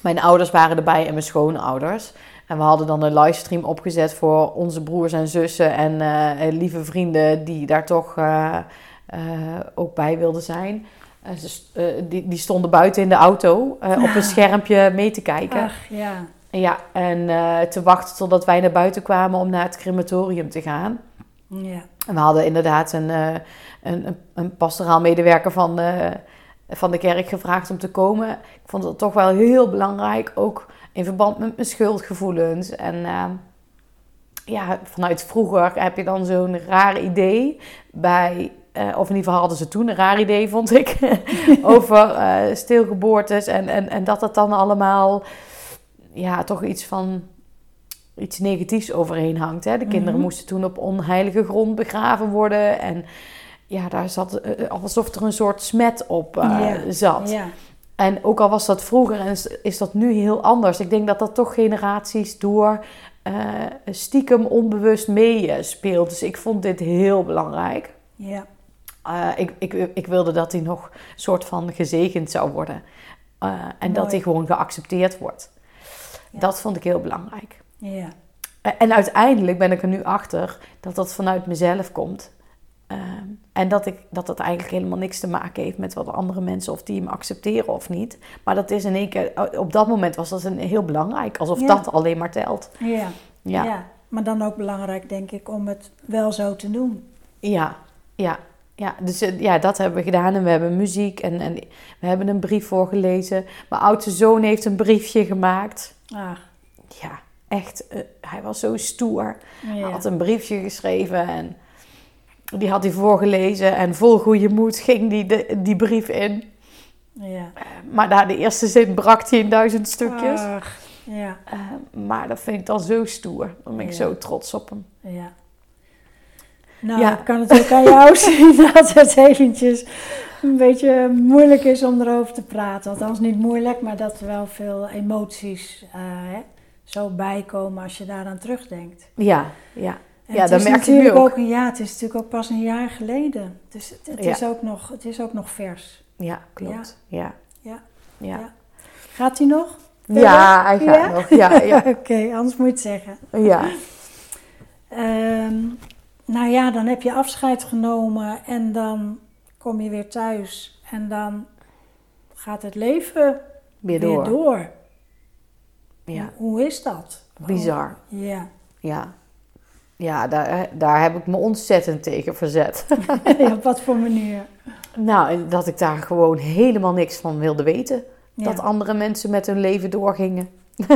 mijn ouders waren erbij en mijn schoonouders. En we hadden dan een livestream opgezet voor onze broers en zussen en eh, lieve vrienden die daar toch eh, eh, ook bij wilden zijn. Eh, die, die stonden buiten in de auto eh, op een schermpje mee te kijken. Ach, ja. Ja, en eh, te wachten totdat wij naar buiten kwamen om naar het crematorium te gaan. Ja. En we hadden inderdaad een, uh, een, een, pastoraal medewerker van de, van de kerk gevraagd om te komen. Ik vond het toch wel heel belangrijk, ook in verband met mijn schuldgevoelens. En uh, ja, vanuit vroeger heb je dan zo'n raar idee bij uh, of in ieder geval hadden ze toen een raar idee, vond ik. over uh, stilgeboortes. En, en, en dat het dan allemaal ja, toch iets van iets negatiefs overheen hangt. Hè? De kinderen Mhm. moesten toen op onheilige grond begraven worden. En ja, daar zat uh, alsof er een soort smet op Ja. zat. En ook al was dat vroeger en is, is dat nu heel anders. Ik denk dat dat toch generaties door eh, stiekem onbewust meespeelt. Dus ik vond dit heel belangrijk. Ja. Uh, ik, ik, ik wilde dat hij nog soort van gezegend zou worden. Uh, en Mooi. dat hij gewoon geaccepteerd wordt. Ja. Dat vond ik heel belangrijk. Ja. En uiteindelijk ben ik er nu achter dat dat vanuit mezelf komt. Uh, en dat, ik, dat dat eigenlijk helemaal niks te maken heeft met wat andere mensen of die hem accepteren of niet. Maar dat is in één keer, op dat moment was dat een, heel belangrijk. Alsof Ja. dat alleen maar telt. Ja. Ja, ja. Maar dan ook belangrijk, denk ik, om het wel zo te doen. ja, ja. Ja, dus uh, ja, dat hebben we gedaan. En we hebben muziek en, en we hebben een brief voorgelezen. Mijn oudste zoon heeft een briefje gemaakt. Ah, Ja, echt. Uh, hij was zo stoer. ja. Hij had een briefje geschreven en die had hij voorgelezen. En vol goede moed ging die, de, die brief in. Ja. Maar na de eerste zin brak hij in duizend stukjes. Ach, ja. Uh, maar dat vind ik dan zo stoer. Dan ben ik Ja. zo trots op hem. Ja. Nou, Ja. ik kan het ook aan jou zien dat het eventjes een beetje moeilijk is om erover te praten. Althans niet moeilijk, maar dat er wel veel emoties eh, hè, zo bijkomen als je daaraan terugdenkt. Ja, ja. En Ja, dat merk je nu natuurlijk ook. een- Ja, het is natuurlijk ook pas een jaar geleden. Dus het, het Ja. is, ook nog, het is ook nog vers. Ja, klopt. Ja. Ja. Ja. Ja. Gaat hij nog? Ja, hij gaat nog. Ja, ja. Oké, anders moet je het zeggen. ja. Ehm, nou ja, dan heb je afscheid genomen en dan kom je weer thuis. En dan gaat het leven Weer weer door. Ja, Hoe, is dat? bizar. Ja. Ja. Ja, daar, daar heb ik me ontzettend tegen verzet. ja, op wat voor manier? nou, en dat ik daar gewoon helemaal niks van wilde weten. Ja. Dat andere mensen met hun leven doorgingen.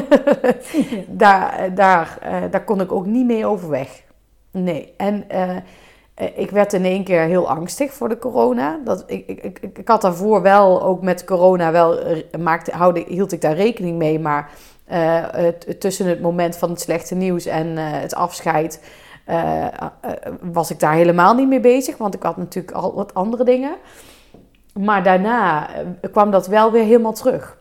Daar, daar, eh, daar kon ik ook niet mee overweg. Nee. En eh, ik werd in één keer heel angstig voor de corona. Dat, ik, ik, ik, had daarvoor wel, ook met corona, wel, eh, maakte, hield ik daar rekening mee. Maar eh, tussen het moment van het slechte nieuws en het afscheid was ik daar helemaal niet mee bezig. Want ik had natuurlijk al wat andere dingen. Maar daarna kwam dat wel weer helemaal terug.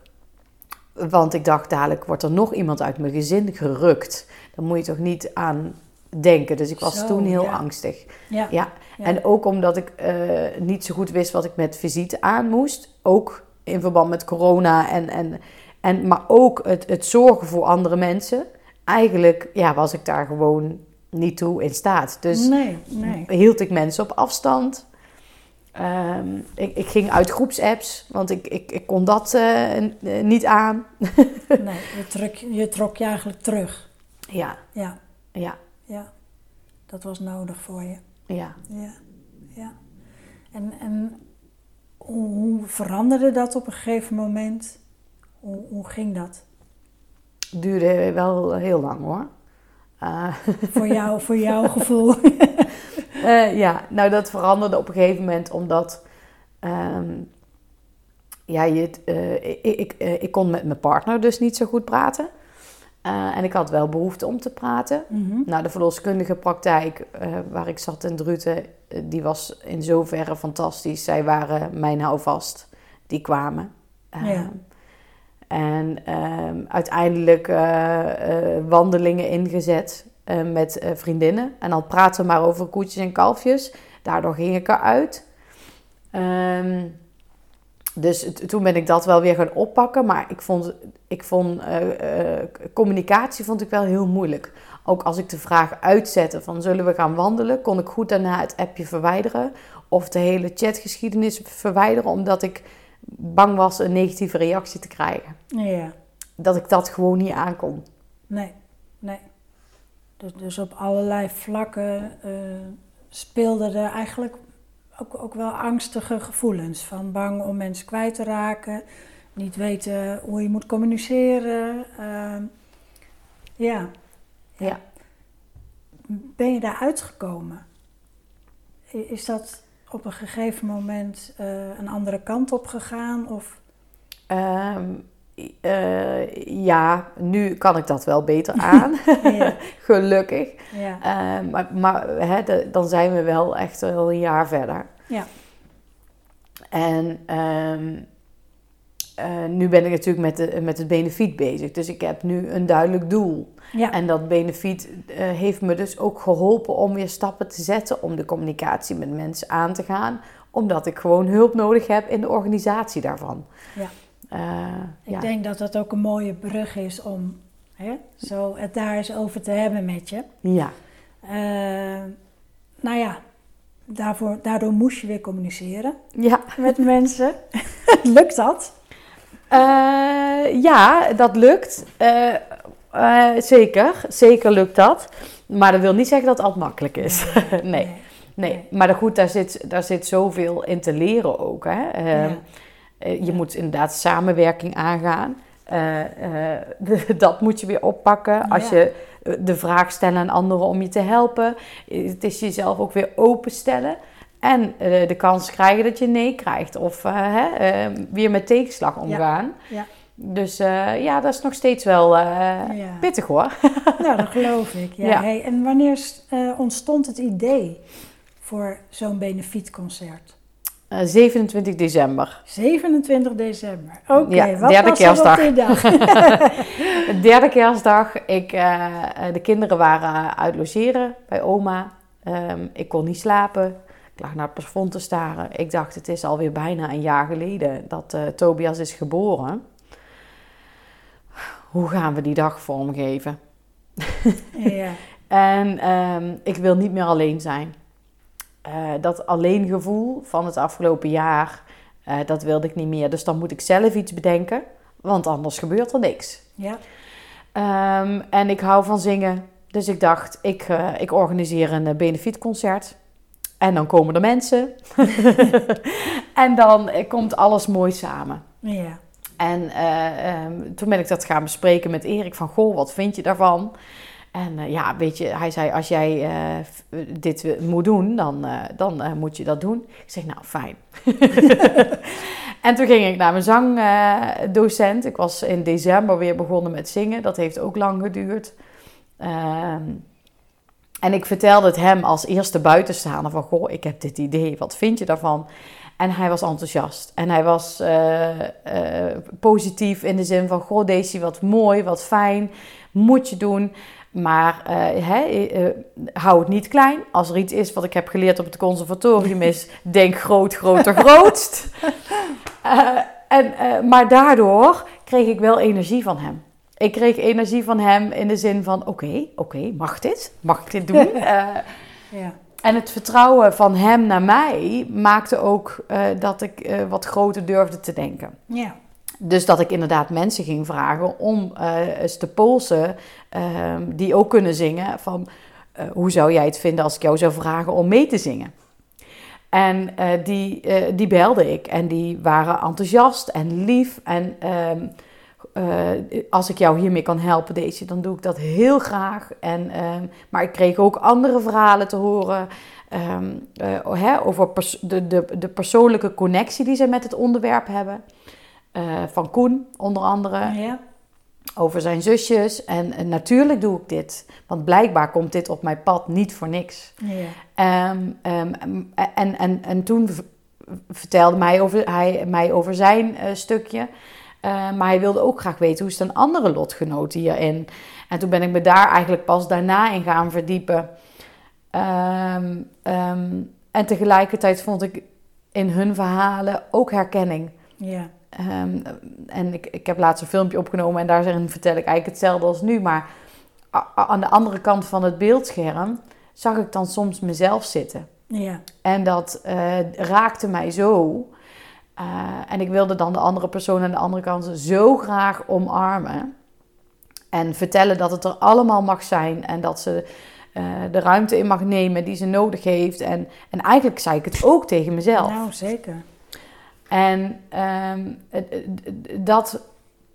Want ik dacht, dadelijk wordt er nog iemand uit mijn gezin gerukt. Dan moet je toch niet aan denken. Dus ik was Zo, toen heel ja. angstig. Ja. Ja. En ook omdat ik eh, niet zo goed wist wat ik met visite aan moest. Ook in verband met corona. En, en, en, maar ook het, het zorgen voor andere mensen. Eigenlijk ja, was ik daar gewoon niet toe in staat. Dus nee, nee. hield ik mensen op afstand. Ehm, ik, ik ging uit groepsapps, want ik, ik, ik kon dat eh, eh, niet aan. nee. Je, trok, je trok je eigenlijk terug. Ja, Ja, ja, ja. Dat was nodig voor je. ja. Ja, ja. En, en hoe, hoe veranderde dat op een gegeven moment? Hoe, hoe ging dat? Duurde wel heel lang hoor. Eh, Voor jou, voor jouw gevoel? Eh, ja, nou dat veranderde op een gegeven moment omdat ehm, ja, je, het, eh, ik, ik, ik kon met mijn partner dus niet zo goed praten. Eh, en ik had wel behoefte om te praten. Mhm. Nou, de verloskundige praktijk eh, waar ik zat in Druten, eh, die was in zoverre fantastisch. Zij waren mijn houvast. Die kwamen. Ja. Ehm, En ehm, uiteindelijk wandelingen ingezet met vriendinnen. En dan praten we maar over koetjes en kalfjes. Daardoor ging ik eruit. Ehm, dus toen ben ik dat wel weer gaan oppakken. Maar ik vond, ik vond eh, eh, communicatie vond ik wel heel moeilijk. Ook als ik de vraag uitzette van zullen we gaan wandelen, kon ik goed daarna het appje verwijderen. Of de hele chatgeschiedenis verwijderen, omdat ik bang was een negatieve reactie te krijgen. Ja, dat ik dat gewoon niet aankon. Nee, nee. Dus, dus op allerlei vlakken uh, speelden er eigenlijk ook, ook wel angstige gevoelens. Van bang om mensen kwijt te raken, niet weten hoe je moet communiceren. Uh, ja. ja. Ben je daar uitgekomen? Is dat op een gegeven moment uh, een andere kant op gegaan? Of? Um, uh, ja, nu kan ik dat wel beter aan. Gelukkig. Ja. Uh, maar maar hè, de, dan zijn we wel echt al een jaar verder. Ja. En um, uh, nu ben ik natuurlijk met, de, met het benefiet bezig. Dus ik heb nu een duidelijk doel. Ja. En dat benefiet heeft me dus ook geholpen om weer stappen te zetten. Om de communicatie met mensen aan te gaan. Omdat ik gewoon hulp nodig heb in de organisatie daarvan. Ja. Uh, ik ja. denk dat dat ook een mooie brug is om hè, zo het daar eens over te hebben met je. Ja. Uh, nou ja, daarvoor, daardoor moest je weer communiceren ja. met mensen. lukt dat? Uh, ja, dat lukt. zeker, zeker lukt dat. Maar dat wil niet zeggen dat het altijd makkelijk is. nee. nee. nee. nee. Maar goed, daar zit, daar zit zoveel in te leren ook. Hè? Ja. Eh, je moet inderdaad samenwerking aangaan. Uh, uh, dat moet je weer oppakken. Als je de vraag stelt aan anderen om je te helpen. Het is jezelf ook weer openstellen. En de kans krijgen dat je nee krijgt. Of weer met tegenslag omgaan. Ja. ja. Dus ja, dat is nog steeds wel pittig hoor. nou, dat geloof ik. Ja. Hey, en wanneer ontstond het idee voor zo'n benefietconcert? 27 december. 27 december. Oké, okay, ja, wat derde was kerstdag. er op die dag? derde kerstdag. Ik, uh, de kinderen waren uit logeren bij oma. Um, ik kon niet slapen. Ik lag naar het plafond te staren. Ik dacht, het is alweer bijna een jaar geleden dat uh, Tobias is geboren. Hoe gaan we die dag vormgeven? ja. en um, ik wil niet meer alleen zijn. Uh, dat alleengevoel van het afgelopen jaar, uh, dat wilde ik niet meer. Dus dan moet ik zelf iets bedenken, want anders gebeurt er niks. Ja. Um, en ik hou van zingen, dus ik dacht, ik, uh, ik organiseer een benefietconcert. En dan komen er mensen. en dan komt alles mooi samen. Ja. En um, toen ben ik dat gaan bespreken met Erik van, goh, wat vind je daarvan? En uh, ja, weet je, hij zei: Als jij uh, dit moet doen, dan, uh, dan moet je dat doen. Ik zeg: Nou, fijn. en toen ging ik naar mijn zangdocent. ik was in december weer begonnen met zingen. Dat heeft ook lang geduurd. Ehm, en ik vertelde het hem als eerste buitenstaander: van, Goh, ik heb dit idee, wat vind je daarvan? En hij was enthousiast. En hij was positief in de zin van: Goh, Daisy, wat mooi, wat fijn. Moet je doen. Maar uh, hou het niet klein. Als er iets is wat ik heb geleerd op het conservatorium is, denk groot, groter, grootst. Uh, en, maar daardoor kreeg ik wel energie van hem. Ik kreeg energie van hem in de zin van, oké, okay, oké, okay, mag dit? Mag ik dit doen? ja. En het vertrouwen van hem naar mij maakte ook dat ik wat groter durfde te denken. Ja. Dus dat ik inderdaad mensen ging vragen om uh, eens te polsen, uh, die ook kunnen zingen, van uh, hoe zou jij het vinden als ik jou zou vragen om mee te zingen? En die, die belde ik en die waren enthousiast en lief. En ehm, als ik jou hiermee kan helpen, deze, dan doe ik dat heel graag. En, ehm, maar ik kreeg ook andere verhalen te horen hè, over de, de, de persoonlijke connectie die ze met het onderwerp hebben. Uh, van Koen, onder andere. Ja. Over zijn zusjes. En, en, natuurlijk doe ik dit. Want blijkbaar komt dit op mijn pad niet voor niks. Ja. Um, um, en, en, en toen vertelde mij over, hij mij over zijn uh, stukje. Uh, maar hij wilde ook graag weten hoe is een andere lotgenoot hierin. En toen ben ik me daar eigenlijk pas daarna in gaan verdiepen. Um, en tegelijkertijd vond ik in hun verhalen ook herkenning. Ja. Um, en ik, ik heb laatst een filmpje opgenomen en daarin vertel ik eigenlijk hetzelfde als nu. Maar aan de andere kant van het beeldscherm zag ik dan soms mezelf zitten. Ja. En dat uh, raakte mij zo. Eh, en ik wilde dan de andere persoon aan de andere kant zo graag omarmen. En vertellen dat het er allemaal mag zijn. En dat ze uh, de ruimte in mag nemen die ze nodig heeft. En, en eigenlijk zei ik het ook tegen mezelf. Nou, zeker. En um, dat,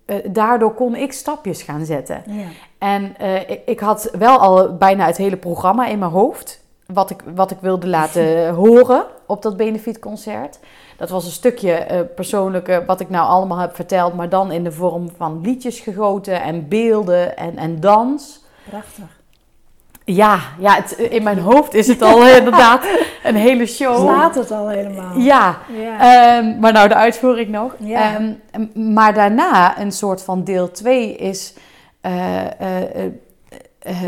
uh, daardoor kon ik stapjes gaan zetten. Ja. En uh, ik, ik, had wel al bijna het hele programma in mijn hoofd. Wat ik, wat ik wilde laten horen op dat benefietconcert. Dat was een stukje uh, persoonlijke, wat ik nou allemaal heb verteld, maar dan in de vorm van liedjes gegoten en beelden en, en dans. Prachtig. Ja, ja het, in mijn hoofd is het al inderdaad een hele show. Slaat het al helemaal. Ja, ja. Um, maar nou de uitvoering nog. Ja. Um, maar daarna, een soort van deel 2 is uh, uh, uh,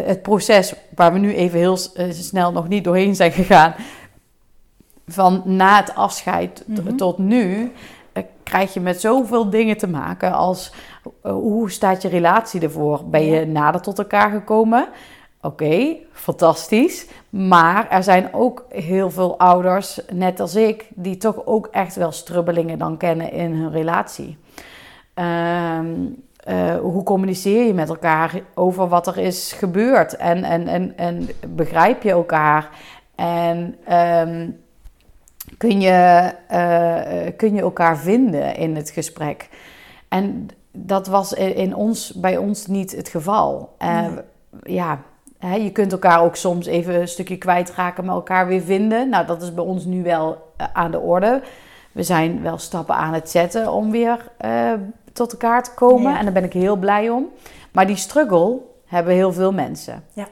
het proces waar we nu even heel snel nog niet doorheen zijn gegaan. Van na het afscheid mm -hmm. tot nu krijg je met zoveel dingen te maken als hoe staat je relatie ervoor? Ben je nader tot elkaar gekomen? Oké, okay, fantastisch. Maar er zijn ook heel veel ouders, net als ik, die toch ook echt wel strubbelingen dan kennen in hun relatie. Um, uh, hoe communiceer je met elkaar over wat er is gebeurd? En, en, en, en begrijp je elkaar? En um, kun, je, uh, kun je elkaar vinden in het gesprek? En dat was in ons, bij ons niet het geval. Uh, nee. Ja, He, je kunt elkaar ook soms even een stukje kwijtraken, maar elkaar weer vinden. Nou, dat is bij ons nu wel uh, aan de orde. We zijn wel stappen aan het zetten om weer uh, tot elkaar te komen. Ja. En daar ben ik heel blij om. Maar die struggle hebben heel veel mensen. Ja.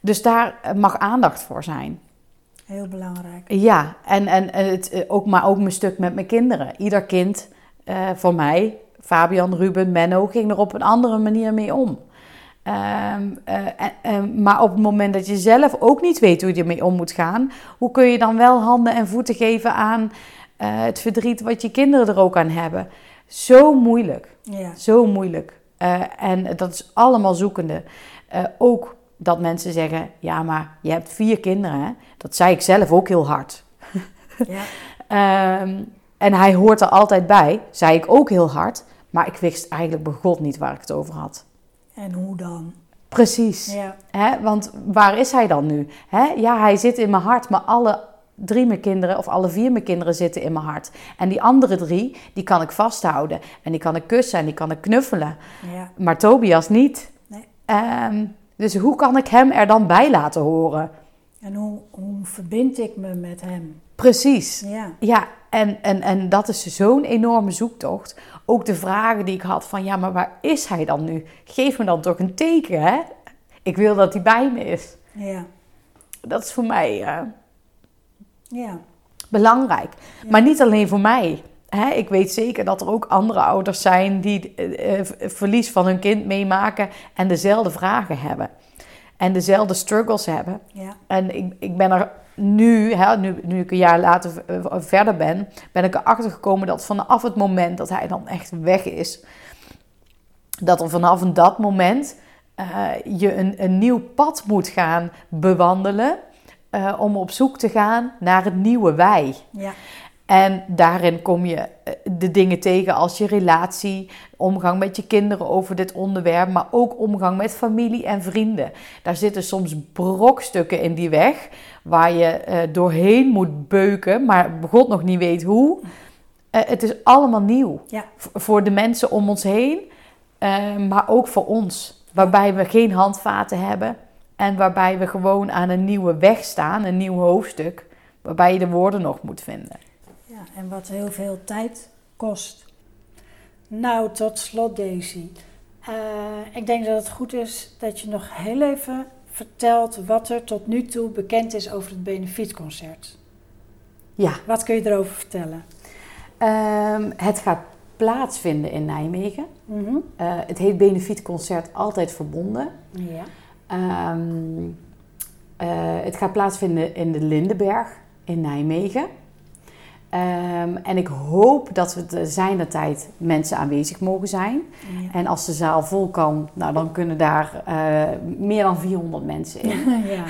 Dus daar mag aandacht voor zijn. Heel belangrijk. Ja, en, en het, ook, maar ook mijn stuk met mijn kinderen. Ieder kind, uh, voor mij, Fabian, Ruben, Menno, ging er op een andere manier mee om. Um, uh, uh, maar op het moment dat je zelf ook niet weet hoe je ermee om moet gaan, hoe kun je dan wel handen en voeten geven aan uh, het verdriet wat je kinderen er ook aan hebben? Zo moeilijk. Ja. Zo moeilijk. en dat is allemaal zoekende. ook dat mensen zeggen: ja, maar je hebt vier kinderen. Hè? Dat zei ik zelf ook heel hard. ja. um, en hij hoort er altijd bij, zei ik ook heel hard. Maar ik wist eigenlijk bij God niet waar ik het over had. En hoe dan? Precies. Ja. Hè? Want waar is hij dan nu? Hè? Ja, hij zit in mijn hart, maar alle drie mijn kinderen of alle vier mijn kinderen zitten in mijn hart. En die andere drie, die kan ik vasthouden. En die kan ik kussen en die kan ik knuffelen. Ja. Maar Tobias niet. Nee. Um, dus hoe kan ik hem er dan bij laten horen? En hoe, hoe verbind ik me met hem? Precies. Ja. Ja, en, en, en dat is zo'n enorme zoektocht. Ook de vragen die ik had van, ja, maar waar is hij dan nu? Geef me dan toch een teken, hè? Ik wil dat hij bij me is. Ja. Dat is voor mij uh, ja. belangrijk. Ja. Maar niet alleen voor mij. Hè? Ik weet zeker dat er ook andere ouders zijn die uh, verlies van hun kind meemaken en dezelfde vragen hebben. En dezelfde struggles hebben. Ja. En ik, ik ben er nu, hè, nu, nu ik een jaar later verder ben, ben ik erachter gekomen dat vanaf het moment dat hij dan echt weg is, dat er vanaf dat moment uh, je een, een nieuw pad moet gaan bewandelen uh, om op zoek te gaan naar het nieuwe wij. Ja. En daarin kom je de dingen tegen als je relatie, omgang met je kinderen over dit onderwerp, maar ook omgang met familie en vrienden. Daar zitten soms brokstukken in die weg waar je uh, doorheen moet beuken, maar God nog niet weet hoe. Uh, het is allemaal nieuw ja. voor de mensen om ons heen, maar ook voor ons, waarbij we geen handvaten hebben en waarbij we gewoon aan een nieuwe weg staan, een nieuw hoofdstuk, waarbij je de woorden nog moet vinden. En wat heel veel tijd kost. Nou, tot slot Daisy. Uh, ik denk dat het goed is dat je nog heel even vertelt wat er tot nu toe bekend is over het benefietconcert. Ja. Wat kun je erover vertellen? Um, het gaat plaatsvinden in Nijmegen. Mm -hmm. uh, het heet Benefietconcert Altijd Verbonden. Ja. Um, uh, het gaat plaatsvinden in de Lindenberg in Nijmegen. Um, en ik hoop dat we de zijnde tijd mensen aanwezig mogen zijn. Ja. En als de zaal vol kan, nou, dan kunnen daar uh, meer dan 400 mensen in. ja,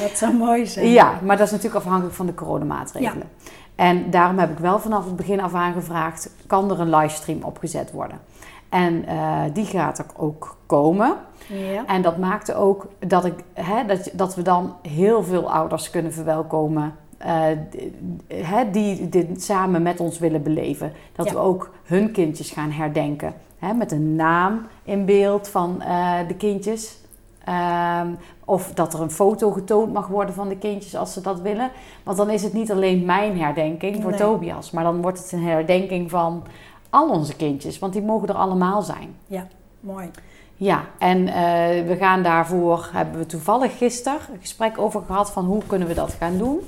dat zou mooi zijn. Ja, maar dat is natuurlijk afhankelijk van de coronamaatregelen. Ja. En daarom heb ik wel vanaf het begin af aan gevraagd: kan er een livestream opgezet worden? En uh, die gaat er ook komen. Ja. En dat maakte ook dat, ik, hè, dat, dat we dan heel veel ouders kunnen verwelkomen. Uh, hè, die dit samen met ons willen beleven. Dat we ook hun kindjes gaan herdenken. Met een naam in beeld van uh, de kindjes. Um, of dat er een foto getoond mag worden van de kindjes als ze dat willen. Want dan is het niet alleen mijn herdenking voor Tobias. Maar dan wordt het een herdenking van al onze kindjes. Want die mogen er allemaal zijn. Ja, mooi. Ja, en uh, we gaan daarvoor, hebben we toevallig gisteren een gesprek over gehad van hoe kunnen we dat gaan doen.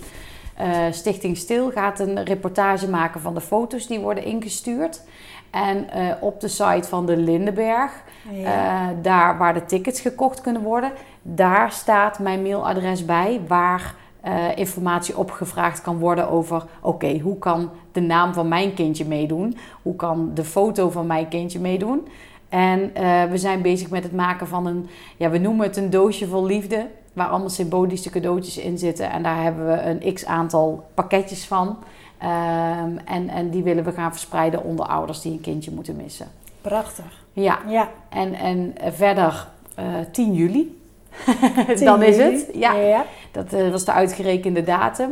Uh, Stichting Stil gaat een reportage maken van de foto's die worden ingestuurd. En uh, op de site van de Lindenberg, ja. daar waar de tickets gekocht kunnen worden, daar staat mijn mailadres bij waar uh, informatie opgevraagd kan worden over: oké, hoe kan de naam van mijn kindje meedoen? Hoe kan de foto van mijn kindje meedoen? En we zijn bezig met het maken van een, ja, we noemen het een doosje vol liefde, waar allemaal symbolische cadeautjes in zitten. En daar hebben we een x aantal pakketjes van. Um, en, en die willen we gaan verspreiden onder ouders die een kindje moeten missen. Prachtig. Ja. ja. En, en verder uh, 10 juli dan is het. Ja. ja. Dat uh, was de uitgerekende datum.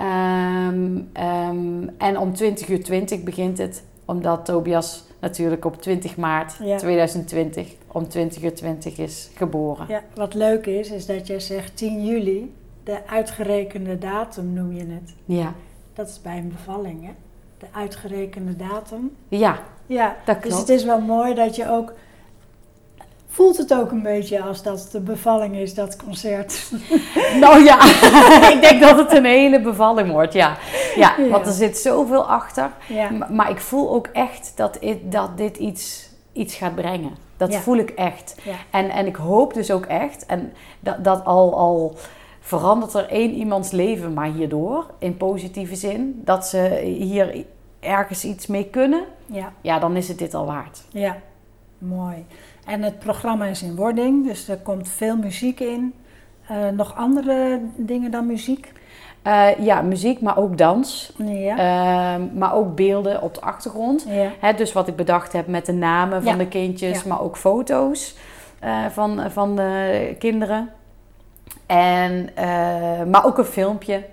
Um, um, en om 20 uur 20 begint het, omdat Tobias natuurlijk op 20 maart ja. 2020 om 20 uur 20 is geboren. Ja, wat leuk is, is dat je zegt 10 juli, de uitgerekende datum noem je het. Ja. Dat is bij een bevalling, hè? De uitgerekende datum. Ja, ja. dat klopt. Dus het is wel mooi dat je ook voelt het ook een beetje als dat de bevalling is, dat concert. Nou ja, ik denk dat het een hele bevalling wordt, ja. Ja, want er zit zoveel achter. Ja. Maar ik voel ook echt dat, dat dit iets, iets gaat brengen. Dat voel ik echt. En, en ik hoop dus ook echt, en dat, dat al, al verandert er één iemands leven maar hierdoor, in positieve zin, dat ze hier ergens iets mee kunnen, ja, ja dan is het dit al waard. Ja, mooi. En het programma is in wording, dus er komt veel muziek in. Uh, nog andere dingen dan muziek? Uh, ja, muziek, maar ook dans. Ja. Uh, maar ook beelden op de achtergrond. Ja. Hè, dus wat ik bedacht heb met de namen van ja. de kindjes, maar ook foto's uh, van, van de kinderen. En, maar ook een filmpje.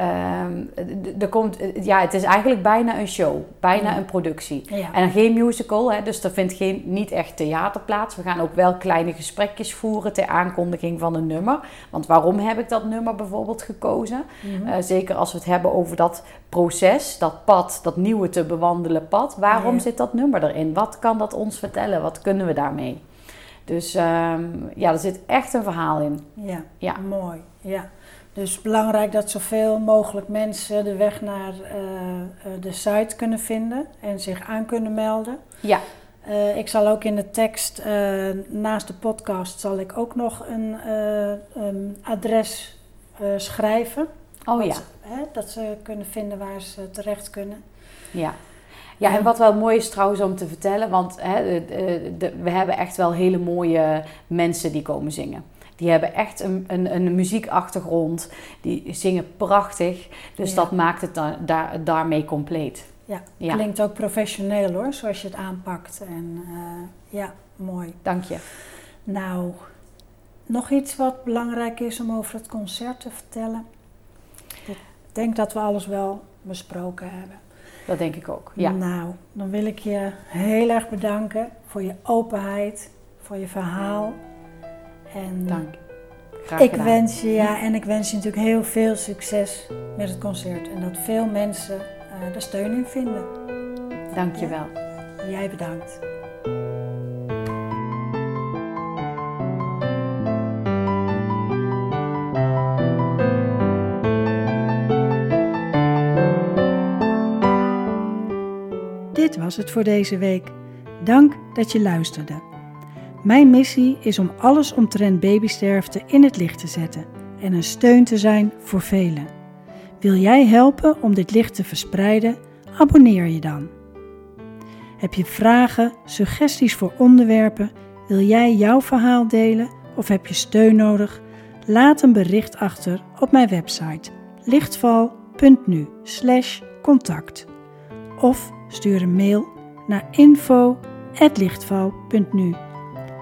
Um, er komt, ja, het is eigenlijk bijna een show, bijna een productie. En geen musical, hè, dus er vindt geen, niet echt theater plaats. We gaan ook wel kleine gesprekjes voeren ter aankondiging van een nummer. Want waarom heb ik dat nummer bijvoorbeeld gekozen? Mm -hmm. uh, zeker als we het hebben over dat proces, dat pad, dat nieuwe te bewandelen pad. Waarom zit dat nummer erin? Wat kan dat ons vertellen? Wat kunnen we daarmee? Dus um, ja, er zit echt een verhaal in. Ja, ja. mooi. Ja. Dus belangrijk dat zoveel mogelijk mensen de weg naar uh, de site kunnen vinden en zich aan kunnen melden. Ja. Uh, ik zal ook in de tekst, uh, naast de podcast, zal ik ook nog een, adres schrijven. Oh wat, ja. Hè, dat ze kunnen vinden waar ze terecht kunnen. Ja. Ja, en wat wel mooi is trouwens om te vertellen, want hè, de, de, we hebben echt wel hele mooie mensen die komen zingen. Die hebben echt een, een, een muziekachtergrond. Die zingen prachtig. Dus dat maakt het da daar, daarmee compleet. Ja, ja, klinkt ook professioneel hoor, zoals je het aanpakt. En uh, ja, mooi. Dank je. Nou, nog iets wat belangrijk is om over het concert te vertellen? Ik denk dat we alles wel besproken hebben. Dat denk ik ook, ja. Nou, dan wil ik je heel erg bedanken voor je openheid, voor je verhaal en Dank. Graag ik wens je, ja, en ik wens je natuurlijk heel veel succes met het concert. En dat veel mensen uh, er steun in vinden. Dank je wel. Ja. Jij bedankt. Dit was het voor deze week. Dank dat je luisterde. Mijn missie is om alles omtrent babysterfte in het licht te zetten en een steun te zijn voor velen. Wil jij helpen om dit licht te verspreiden? Abonneer je dan. Heb je vragen, suggesties voor onderwerpen? Wil jij jouw verhaal delen of heb je steun nodig? Laat een bericht achter op mijn website lichtval.nu contact of stuur een mail naar info.lichtval.nu.